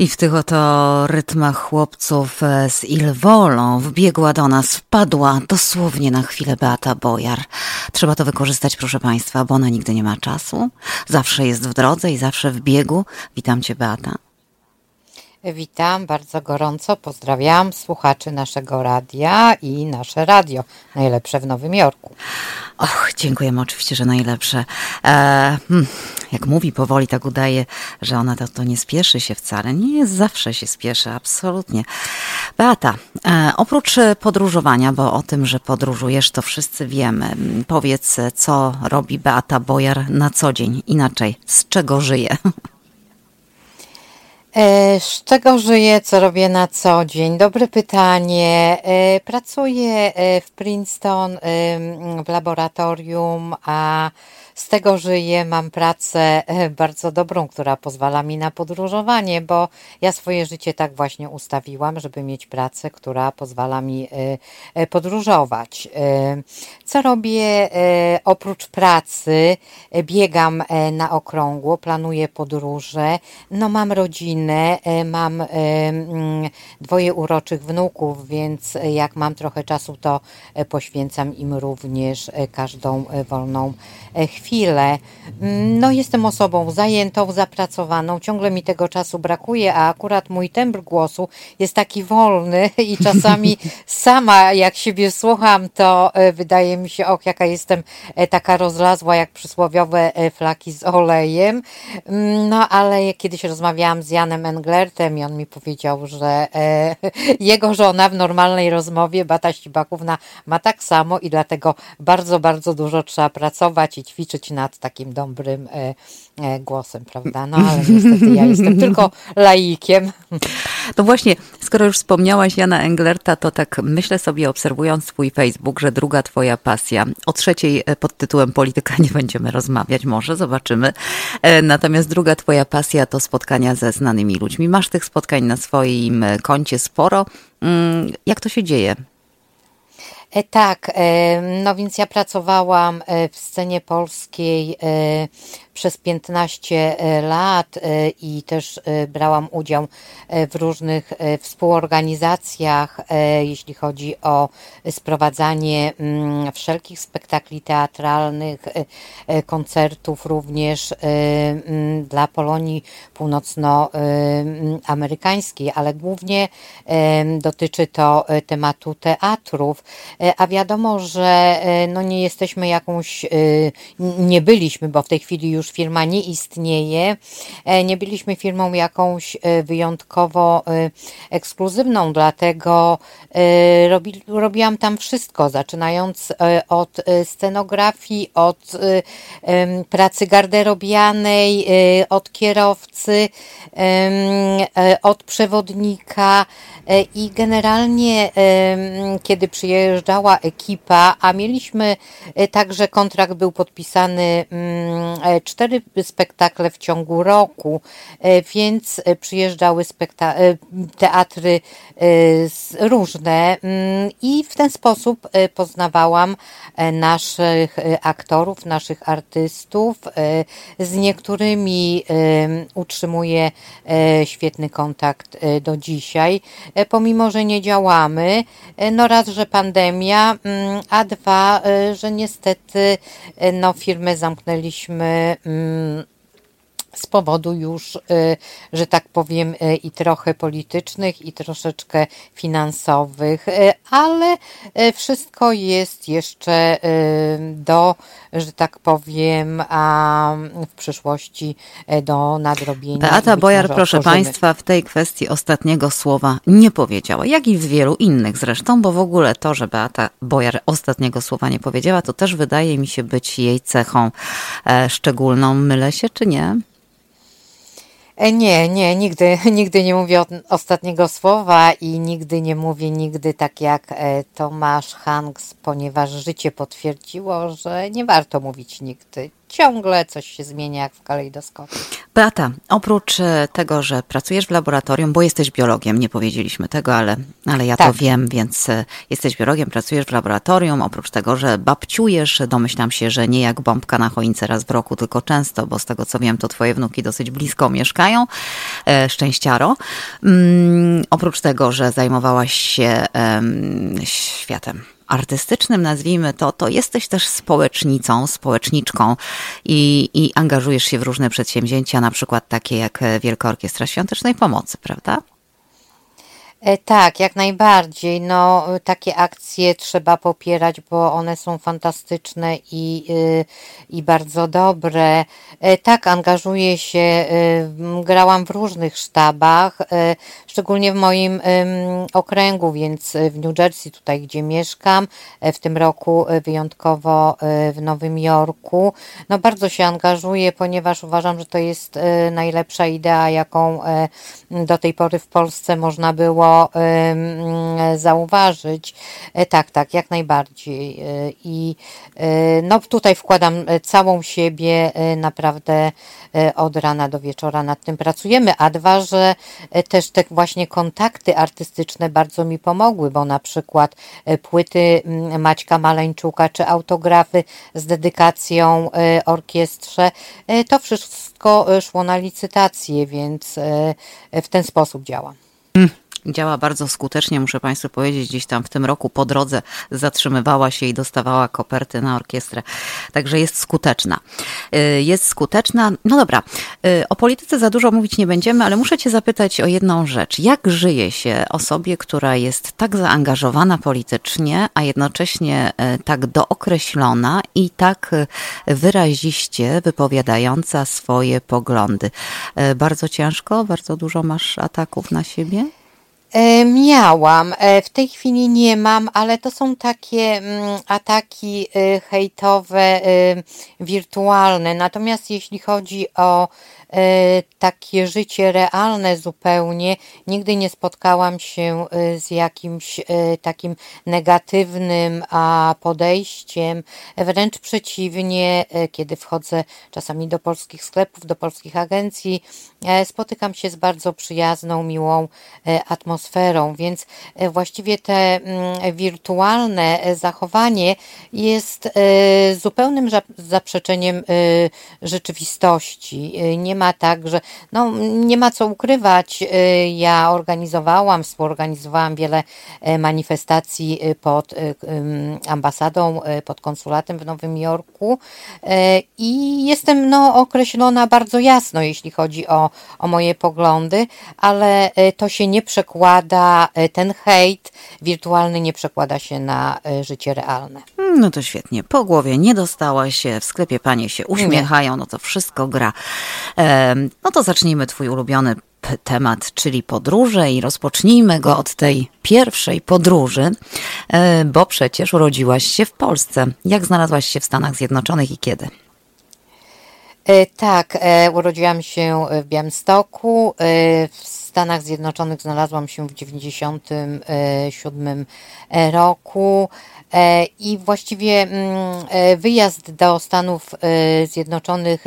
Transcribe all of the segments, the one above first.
I w tych oto rytmach chłopców e, z Ilwolą wbiegła do nas, wpadła dosłownie na chwilę Beata Bojar. Trzeba to wykorzystać, proszę Państwa, bo ona nigdy nie ma czasu, zawsze jest w drodze i zawsze w biegu. Witam Cię, Beata. Witam bardzo gorąco, pozdrawiam słuchaczy naszego radia i nasze radio, najlepsze w Nowym Jorku. Och, dziękujemy oczywiście, że najlepsze. E, hmm, jak mówi powoli, tak udaje, że ona to, to nie spieszy się wcale. Nie zawsze się spieszy, absolutnie. Beata, e, oprócz podróżowania, bo o tym, że podróżujesz, to wszyscy wiemy. Powiedz, co robi Beata Bojar na co dzień, inaczej, z czego żyje? E, z czego żyję, co robię na co dzień? Dobre pytanie. E, pracuję e, w Princeton w laboratorium, a z tego żyję, mam pracę e, bardzo dobrą, która pozwala mi na podróżowanie, bo ja swoje życie tak właśnie ustawiłam, żeby mieć pracę, która pozwala mi e, e, podróżować. Co robię oprócz pracy? Biegam na okrągło, planuję podróże. No mam rodzinę, mam dwoje uroczych wnuków, więc jak mam trochę czasu, to poświęcam im również każdą wolną chwilę chwilę. No, jestem osobą zajętą, zapracowaną, ciągle mi tego czasu brakuje, a akurat mój tembr głosu jest taki wolny i czasami sama, jak siebie słucham, to e, wydaje mi się, och, jaka jestem e, taka rozlazła, jak przysłowiowe e, flaki z olejem. No, ale kiedyś rozmawiałam z Janem Englertem i on mi powiedział, że jego żona w normalnej rozmowie, Bata Ścibakówna, ma tak samo i dlatego bardzo, bardzo dużo trzeba pracować i ćwiczyć nad takim dobrym e, e, głosem, prawda? No ale niestety ja jestem tylko laikiem. No właśnie, skoro już wspomniałaś Jana Englerta, to tak myślę sobie, obserwując swój Facebook, że druga twoja pasja. O trzeciej e, pod tytułem Polityka nie będziemy rozmawiać, może zobaczymy. Natomiast druga twoja pasja to spotkania ze znanymi ludźmi. Masz tych spotkań na swoim koncie sporo. Mm, jak to się dzieje? E, tak, e, no więc ja pracowałam e, w scenie polskiej przez 15 e, lat e, i też e, brałam udział w różnych współorganizacjach, jeśli chodzi o sprowadzanie mm, wszelkich spektakli teatralnych, koncertów również mm, dla Polonii północnoamerykańskiej, ale głównie dotyczy to tematu teatrów, a wiadomo, że no nie jesteśmy jakąś, nie byliśmy, bo w tej chwili już firma nie istnieje. E, nie byliśmy firmą jakąś e, wyjątkowo e, ekskluzywną, dlatego robi, robiłam tam wszystko, zaczynając od scenografii, od pracy garderobianej, od kierowcy, od przewodnika i generalnie kiedy przyjeżdżała ekipa, a mieliśmy także kontrakt był podpisany mm, cztery spektakle w ciągu roku, e, więc e, przyjeżdżały e, teatry różne mm, i w ten sposób poznawałam naszych aktorów, naszych artystów. Z niektórymi utrzymuję świetny kontakt do dzisiaj, pomimo że nie działamy. No raz, że pandemia, mm, a dwa, że niestety no, firmę zamknęliśmy Mm, z powodu już, y, że tak powiem, y, i trochę politycznych, i troszeczkę finansowych, y, ale wszystko jest jeszcze do, że tak powiem, w przyszłości do nadrobienia. Beata Bojar, proszę otworzymy. Państwa, w tej kwestii ostatniego słowa nie powiedziała, jak i w wielu innych zresztą, bo w ogóle to, że Beata Bojar ostatniego słowa nie powiedziała, to też wydaje mi się być jej cechą e, szczególną. Mylę się, czy nie? E, nie, nie, nigdy, nigdy nie mówię ostatniego słowa i nigdy nie mówię nigdy tak jak e, Tomasz Hanks, ponieważ życie potwierdziło, że nie warto mówić nigdy. Ciągle coś się zmienia jak w kalejdoskopie. Beata, oprócz e, tego, że pracujesz w laboratorium, bo jesteś biologiem, nie powiedzieliśmy tego, ale, ale ja tak. to wiem, więc e, jesteś biologiem, pracujesz w laboratorium, oprócz tego, że babciujesz, domyślam się, że nie jak bombka na choince raz w roku, tylko często, bo z tego co wiem, to twoje wnuki dosyć blisko mieszkają, e, szczęściaro. Mm, oprócz tego, że zajmowałaś się e, światem artystycznym, nazwijmy to, to jesteś też społecznicą, społeczniczką i, i angażujesz się w różne przedsięwzięcia, na przykład takie jak Wielka Orkiestra Świątecznej Pomocy, prawda? E, tak, jak najbardziej. No, takie akcje trzeba popierać, bo one są fantastyczne i, y, i bardzo dobre. E, tak, angażuję się, y, grałam w różnych sztabach, y, szczególnie w moim okręgu, więc w New Jersey, tutaj gdzie mieszkam, e, w tym roku wyjątkowo w Nowym Jorku. No, bardzo się angażuję, ponieważ uważam, że to jest najlepsza idea, jaką do tej pory w Polsce można było zauważyć. E, tak, tak, jak najbardziej. E, I e, no tutaj wkładam całą siebie, naprawdę od rana do wieczora nad tym pracujemy, a dwa, że też te właśnie kontakty artystyczne bardzo mi pomogły, bo na przykład płyty Maćka Maleńczuka czy autografy z dedykacją orkiestrze, to wszystko szło na licytację, więc w ten sposób działa. Mm działa bardzo skutecznie, muszę Państwu powiedzieć, gdzieś tam w tym roku po drodze zatrzymywała się i dostawała koperty na orkiestrę. Także jest skuteczna. Y, jest skuteczna. No dobra, y, o polityce za dużo mówić nie będziemy, ale muszę Cię zapytać o jedną rzecz. Jak żyje się osobie, która jest tak zaangażowana politycznie, a jednocześnie y, tak dookreślona i tak wyraziście wypowiadająca swoje poglądy? Bardzo ciężko, bardzo dużo masz ataków na siebie? E, miałam, e, w tej chwili nie mam, ale to są takie mm, ataki e, hejtowe, wirtualne. Natomiast jeśli chodzi o takie życie realne zupełnie. Nigdy nie spotkałam się z jakimś takim negatywnym podejściem. Wręcz przeciwnie, kiedy wchodzę czasami do polskich sklepów, do polskich agencji, spotykam się z bardzo przyjazną, miłą atmosferą, więc właściwie te mm, wirtualne zachowanie jest zupełnym zaprzeczeniem rzeczywistości. Nie ma tak, że no, nie ma co ukrywać. Ja organizowałam, współorganizowałam wiele e, manifestacji pod ambasadą, pod konsulatem w Nowym Jorku e, i jestem no, określona bardzo jasno, jeśli chodzi o, o moje poglądy, ale e, to się nie przekłada, ten hejt wirtualny nie przekłada się na życie realne. No to świetnie. Po głowie nie dostała się, w sklepie panie się uśmiechają, no to wszystko gra. No to zacznijmy twój ulubiony temat, czyli podróże i rozpocznijmy go od tej pierwszej podróży, e, bo przecież urodziłaś się w Polsce. Jak znalazłaś się w Stanach Zjednoczonych i kiedy? E, tak, e, urodziłam się w Białymstoku. W Stanach Zjednoczonych znalazłam się w 1997 roku. E, I właściwie mm, e, wyjazd do Stanów e, Zjednoczonych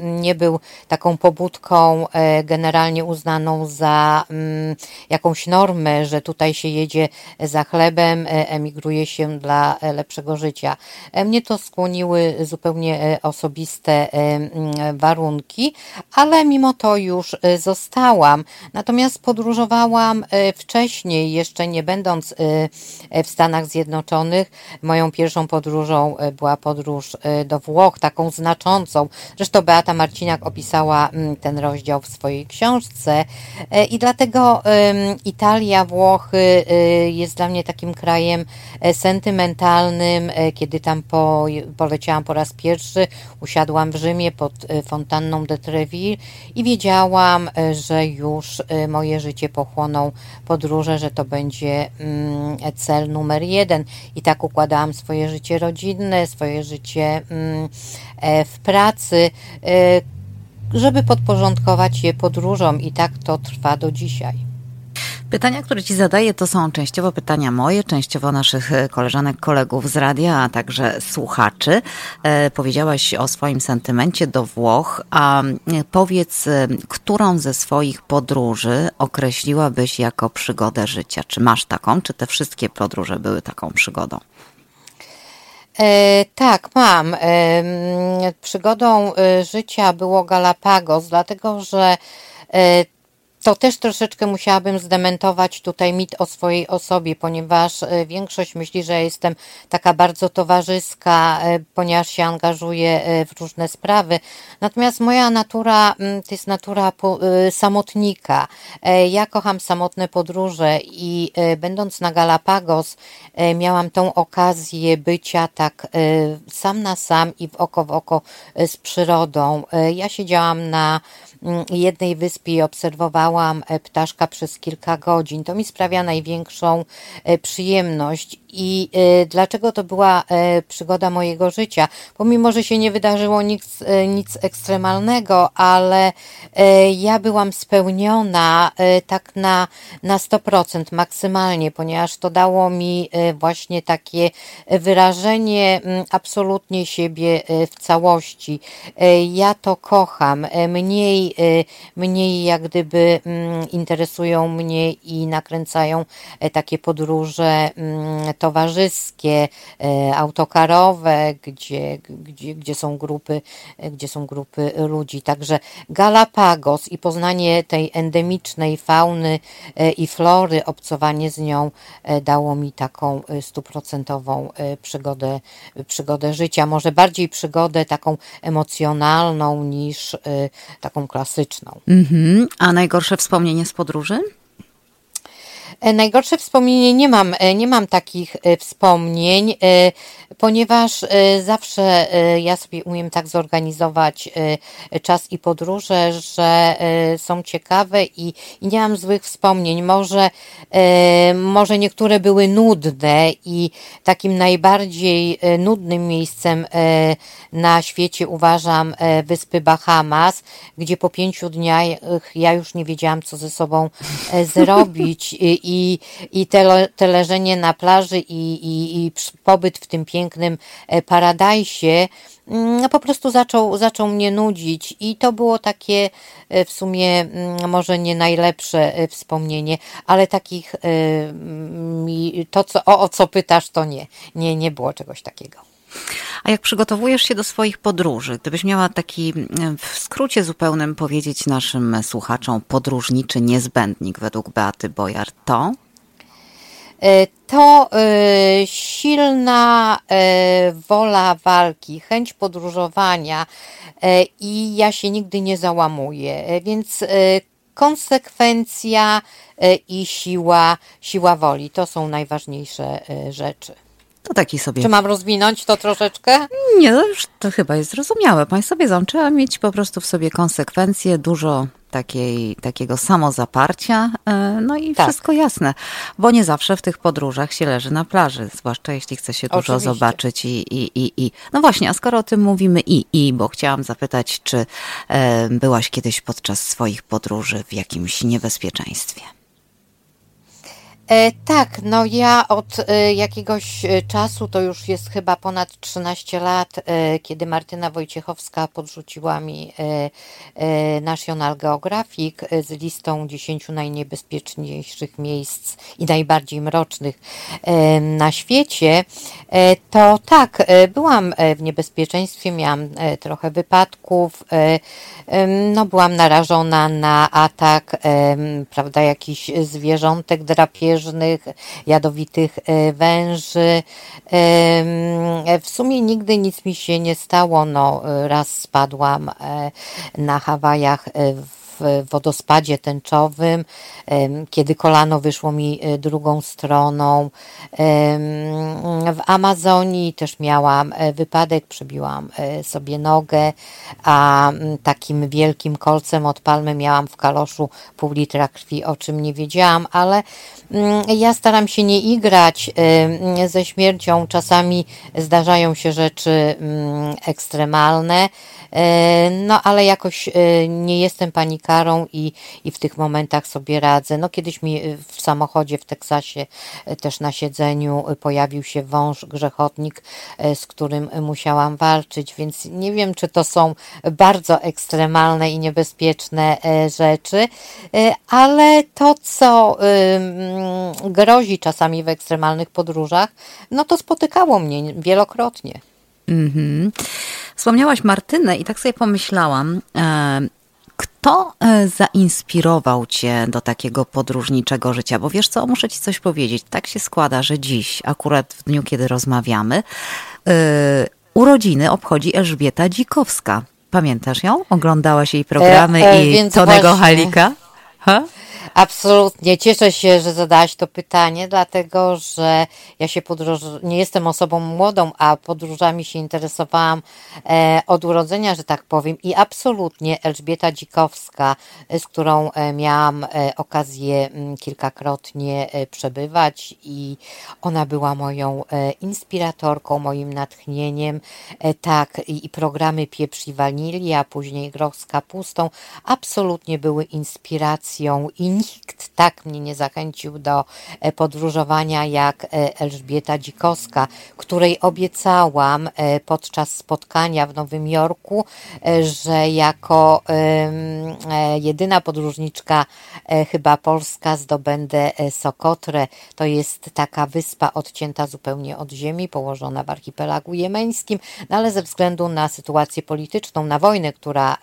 nie był taką pobudką generalnie uznaną za mm, jakąś normę, że tutaj się jedzie za chlebem, emigruje się dla lepszego życia. Mnie to skłoniły zupełnie osobiste mm, warunki, ale mimo to już zostałam. Natomiast podróżowałam wcześniej, jeszcze nie będąc w Stanach Zjednoczonych, Moją pierwszą podróżą e, była podróż e, do Włoch, taką znaczącą. Zresztą Beata Marciniak opisała mm, ten rozdział w swojej książce e, i dlatego Italia, Włochy jest dla mnie takim krajem sentymentalnym. Kiedy tam po, poleciałam po raz pierwszy, usiadłam w Rzymie pod fontanną de Treville i wiedziałam, że już moje życie pochłoną podróże, że to będzie mm, cel numer jeden. I tak układałam swoje życie rodzinne, swoje życie mm, e, w pracy, e, żeby podporządkować je podróżom i tak to trwa do dzisiaj. Pytania, które Ci zadaję, to są częściowo pytania moje, częściowo naszych e, koleżanek, kolegów z radia, a także słuchaczy. E, powiedziałaś o swoim sentymencie do Włoch, a e, powiedz, którą ze swoich podróży określiłabyś jako przygodę życia? Czy masz taką, czy te wszystkie podróże były taką przygodą? E, tak, mam. E, przygodą życia było Galapagos, dlatego że e, to też troszeczkę musiałabym zdementować tutaj mit o swojej osobie, ponieważ e, większość myśli, że jestem taka bardzo towarzyska, e, ponieważ się angażuję e, w różne sprawy. Natomiast moja natura mm, to jest natura samotnika. Ja kocham samotne podróże i będąc na Galapagos miałam tą okazję bycia tak sam na sam i w oko w oko z przyrodą. Ja siedziałam na jednej wyspie i obserwowałam e, ptaszka przez kilka godzin. To mi sprawia największą e, przyjemność i e, dlaczego to była przygoda mojego życia. Pomimo, że się nie wydarzyło nic, nic ekstremalnego, ale ja byłam spełniona tak na, na 100% maksymalnie, ponieważ to dało mi właśnie takie wyrażenie mm, absolutnie siebie w całości. Ja to kocham. Mniej Y, mniej, jak gdyby mm, interesują mnie i nakręcają e, takie podróże mm, towarzyskie, e, autokarowe, gdzie, gdzie, gdzie są grupy, e, gdzie są grupy ludzi. Także Galapagos i poznanie tej endemicznej fauny i flory, obcowanie z nią dało mi taką stuprocentową przygodę, przygodę życia. Może bardziej przygodę taką emocjonalną niż taką klasyczną. Mhm. A najgorsze wspomnienie z podróży? E, najgorsze wspomnienie nie mam, e, nie mam takich e, wspomnień, ponieważ zawsze ja sobie umiem tak zorganizować czas i podróże, że są ciekawe i, i nie mam złych wspomnień. Może, może niektóre były nudne i takim najbardziej nudnym miejscem na świecie uważam wyspy Bahamas, gdzie po pięciu dniach ja już nie wiedziałam, co ze sobą zrobić i, i te, te leżenie na plaży i, i, i pobyt w tym pięknym e, paradajsie mm, po prostu zaczął, zaczął mnie nudzić i to było takie e, w sumie mm, może nie najlepsze e, wspomnienie, ale takich to co, o, o co pytasz to nie, nie, nie było czegoś takiego. A jak przygotowujesz się do swoich podróży, gdybyś miała taki w skrócie zupełnym powiedzieć naszym słuchaczom podróżniczy niezbędnik według Beaty Bojar, to? E, to e, silna e, wola walki, chęć podróżowania i ja się nigdy nie załamuję, więc konsekwencja i siła, siła woli to są najważniejsze rzeczy. To taki sobie. Czy mam rozwinąć to troszeczkę? Nie, no już to chyba jest zrozumiałe. Państwo wiedzą, trzeba mieć po prostu w sobie konsekwencje, dużo takiej, takiego samozaparcia, e, no i tak. wszystko jasne, bo nie zawsze w tych podróżach się leży na plaży, zwłaszcza jeśli chce się dużo Oczywiście. zobaczyć i, i, i, i. No właśnie, a skoro o tym mówimy i, i, bo chciałam zapytać, czy e, byłaś kiedyś podczas swoich podróży w jakimś niebezpieczeństwie? E, tak, no ja od e, jakiegoś e, czasu, to już jest chyba ponad 13 lat, kiedy Martyna Wojciechowska podrzuciła mi National Geographic z listą 10 najniebezpieczniejszych miejsc i najbardziej mrocznych na świecie, to tak, byłam w niebezpieczeństwie, miałam trochę wypadków, no byłam narażona na atak, prawda, jakichś zwierzątek drapieżnych, drapieżnych, jadowitych e, węży. W sumie nigdy nic mi się nie stało. No, raz spadłam e, na Hawajach e, w w wodospadzie tęczowym, kiedy kolano wyszło mi e, drugą stroną. W Amazonii też miałam e, wypadek, przebiłam e, sobie nogę, a takim wielkim kolcem od palmy miałam w kaloszu pół litra krwi, o czym nie wiedziałam, ale ja staram się nie igrać ze śmiercią. Czasami zdarzają się rzeczy ekstremalne, no ale jakoś nie jestem dziennikarą i, i w tych momentach sobie radzę. No kiedyś mi w samochodzie w Teksasie też na siedzeniu pojawił się wąż grzechotnik, z którym musiałam walczyć, więc nie wiem, czy to są bardzo ekstremalne i niebezpieczne rzeczy, ale to, co grozi czasami w ekstremalnych podróżach, no to spotykało mnie wielokrotnie. Mhm. Wspomniałaś Martynę i tak sobie pomyślałam, e, kto e, zainspirował cię do takiego podróżniczego życia? Bo wiesz co, muszę ci coś powiedzieć. Tak się składa, że dziś, akurat w dniu, kiedy rozmawiamy, e, urodziny obchodzi Elżbieta Dzikowska. Pamiętasz ją? Oglądałaś jej programy e, e, i Tonego właśnie. Halika? Ha? Absolutnie. Cieszę się, że zadałaś to pytanie, dlatego że ja się podróż... nie jestem osobą młodą, a podróżami się interesowałam e, od urodzenia, że tak powiem. I absolutnie Elżbieta Dzikowska, z którą e, miałam e, okazję kilkakrotnie przebywać i ona była moją inspiratorką, moim natchnieniem. Tak, i programy Pieprz i Wanilia, później Groch z kapustą absolutnie były inspiracją i nikt tak mnie nie zachęcił do e, podróżowania jak e, Elżbieta Dzikowska, której obiecałam e, podczas spotkania w Nowym Jorku, że jako jedyna podróżniczka chyba polska zdobędę Sokotrę. To jest taka wyspa odcięta zupełnie od ziemi, położona w archipelagu jemeńskim, no ale ze względu na sytuację polityczną, na wojnę, która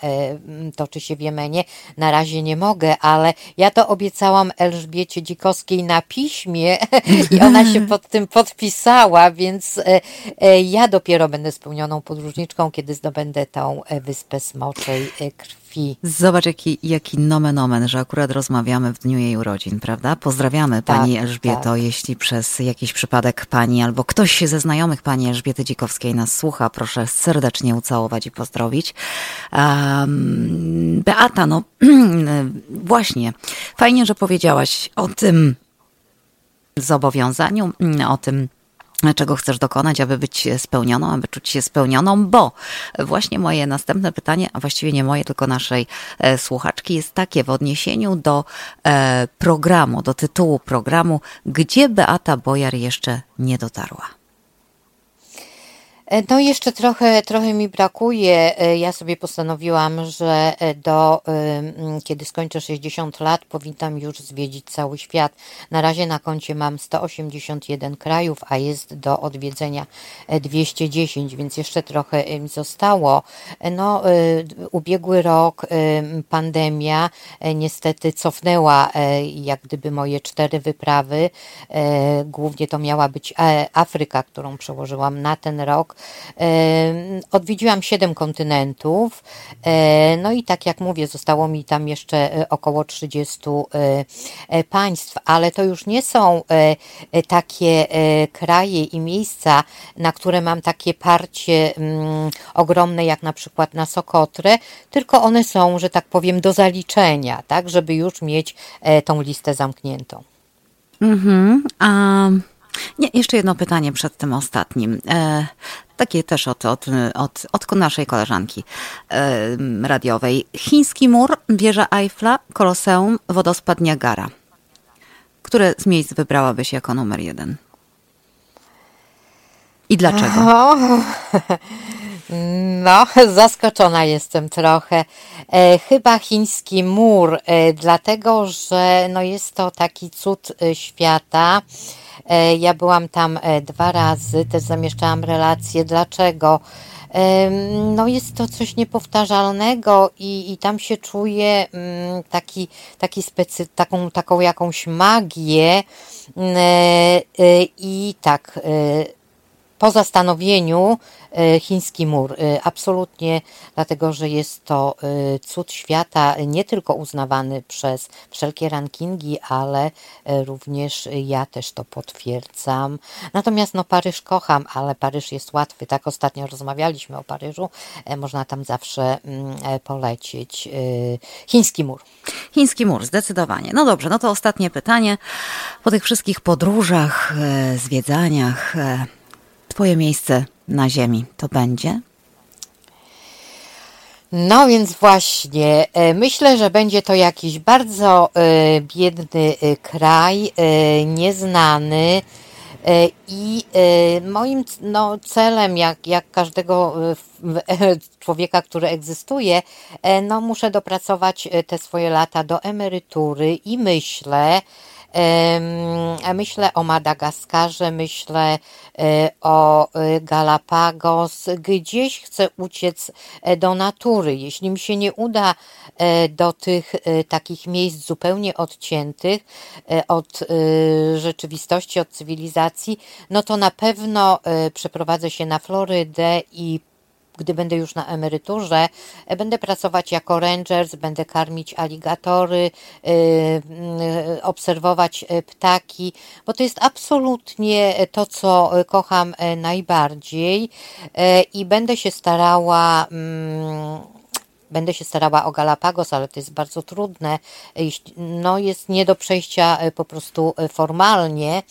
toczy się w Jemenie, na razie nie mogę, ale ja to obiecałam Elżbiecie Dzikowskiej na piśmie i ona się pod tym podpisała, więc e, e, ja dopiero będę spełnioną podróżniczką, kiedy zdobędę tą e, wyspę Smoczej Krwi. Zobacz, jaki, jaki nomen omen, że akurat rozmawiamy w dniu jej urodzin, prawda? Pozdrawiamy tak, pani Elżbieto, tak. jeśli przez jakiś przypadek pani albo ktoś ze znajomych pani Elżbiety Dzikowskiej nas słucha, proszę serdecznie ucałować i pozdrowić. Um, Beata, no właśnie, fajnie, że powiedziałaś o tym zobowiązaniu, o tym czego chcesz dokonać, aby być spełnioną, aby czuć się spełnioną, bo właśnie moje następne pytanie, a właściwie nie moje, tylko naszej e, słuchaczki, jest takie w odniesieniu do e, programu, do tytułu programu, gdzie Beata Bojar jeszcze nie dotarła. E, no jeszcze trochę, trochę mi brakuje. E, ja sobie postanowiłam, że e, do kiedy skończę 60 lat, powinnam już zwiedzić cały świat. Na razie na koncie mam 181 krajów, a jest do odwiedzenia 210, więc jeszcze trochę mi zostało. No, ubiegły rok pandemia niestety cofnęła jak gdyby moje cztery wyprawy. Głównie to miała być Afryka, którą przełożyłam na ten rok Odwiedziłam siedem kontynentów, e, no i tak jak mówię, zostało mi tam jeszcze e, około 30 e, państw, ale to już nie są takie kraje i miejsca, na które mam takie parcie mm, ogromne, jak na przykład na Sokotrę, tylko one są, że tak powiem, do zaliczenia, tak, żeby już mieć tą listę zamkniętą. Mhm. Um. Nie, jeszcze jedno pytanie przed tym ostatnim. E, takie też od, od, od, od naszej koleżanki e, radiowej. Chiński mur, wieża Eiffla, Koloseum, wodospad Niagara. Które z miejsc wybrałabyś jako numer jeden? I dlaczego? No, zaskoczona jestem trochę. E, chyba chiński mur, e, dlatego że no jest to taki cud e, świata. E, ja byłam tam e, dwa razy, też zamieszczałam relacje. Dlaczego? No jest to coś niepowtarzalnego i, i tam się czuję mm, taki, taki specy, taką, taką jakąś magię e, i tak po zastanowieniu e, chiński mur. E, absolutnie, dlatego że jest to e, cud świata, nie tylko uznawany przez wszelkie rankingi, ale również ja też to potwierdzam. Natomiast no Paryż kocham, ale Paryż jest łatwy. Tak ostatnio rozmawialiśmy o Paryżu. Można tam zawsze mm, polecieć. Chiński mur. Chiński mur, zdecydowanie. No dobrze, no to ostatnie pytanie. Po tych wszystkich podróżach, zwiedzaniach, Twoje miejsce na ziemi to będzie? No więc właśnie, e, myślę, że będzie to jakiś bardzo e, biedny e, kraj, nieznany. I moim no, celem, jak, jak każdego człowieka, który egzystuje, no, muszę dopracować te swoje lata do emerytury i myślę, Myślę o Madagaskarze, myślę e, o e, Galapagos. Gdzieś chcę uciec e, do natury. Jeśli mi się nie uda do tych takich miejsc zupełnie odciętych od rzeczywistości, od cywilizacji, no to na pewno przeprowadzę się na Florydę i gdy będę już na emeryturze, e, będę pracować jako rangers, będę karmić aligatory, e, e, obserwować ptaki, bo to jest absolutnie to, co kocham najbardziej i będę się starała. Mm, będę się starała o Galapagos, ale to jest bardzo trudne. No, jest nie do przejścia po prostu formalnie,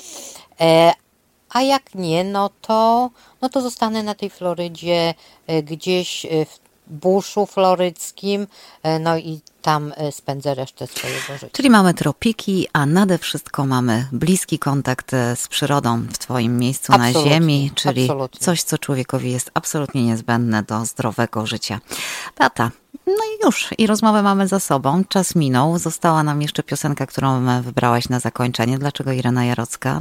a jak nie, no to, no to zostanę na tej Florydzie e, gdzieś e, w buszu floryckim, e, no i tam spędzę resztę swojego życia. Czyli mamy tropiki, a nade wszystko mamy bliski kontakt z przyrodą w Twoim miejscu absolutnie, na Ziemi, czyli absolutnie. coś, co człowiekowi jest absolutnie niezbędne do zdrowego życia. Beata, no i już, i rozmowę mamy za sobą. Czas minął. Została nam jeszcze piosenka, którą wybrałaś na zakończenie. Dlaczego Irena Jarocka?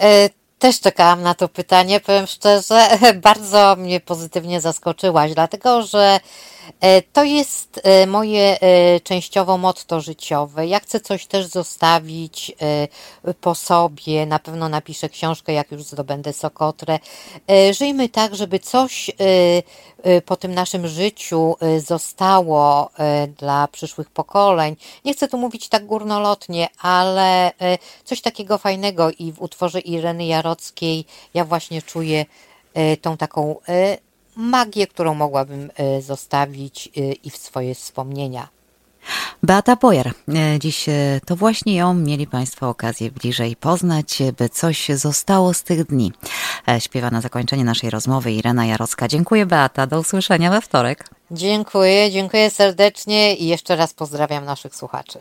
E, też czekałam na to pytanie, powiem szczerze, bardzo mnie pozytywnie zaskoczyłaś, dlatego że to jest e, moje częściowo motto życiowe. Ja chcę coś też zostawić po sobie, na pewno napiszę książkę, jak już zdobędę Sokotrę. Żyjmy tak, żeby coś po tym naszym życiu zostało dla przyszłych pokoleń. Nie chcę tu mówić tak górnolotnie, ale coś takiego fajnego i w utworze Ireny Jarockiej ja właśnie czuję tą taką magię, którą mogłabym zostawić i w swoje wspomnienia. Beata Bojer. E, dziś e, to właśnie ją mieli Państwo okazję bliżej poznać, by coś zostało z tych dni. E, śpiewa na zakończenie naszej rozmowy Irena Jarocka. Dziękuję Beata, do usłyszenia we wtorek. Dziękuję, dziękuję serdecznie i jeszcze raz pozdrawiam naszych słuchaczy.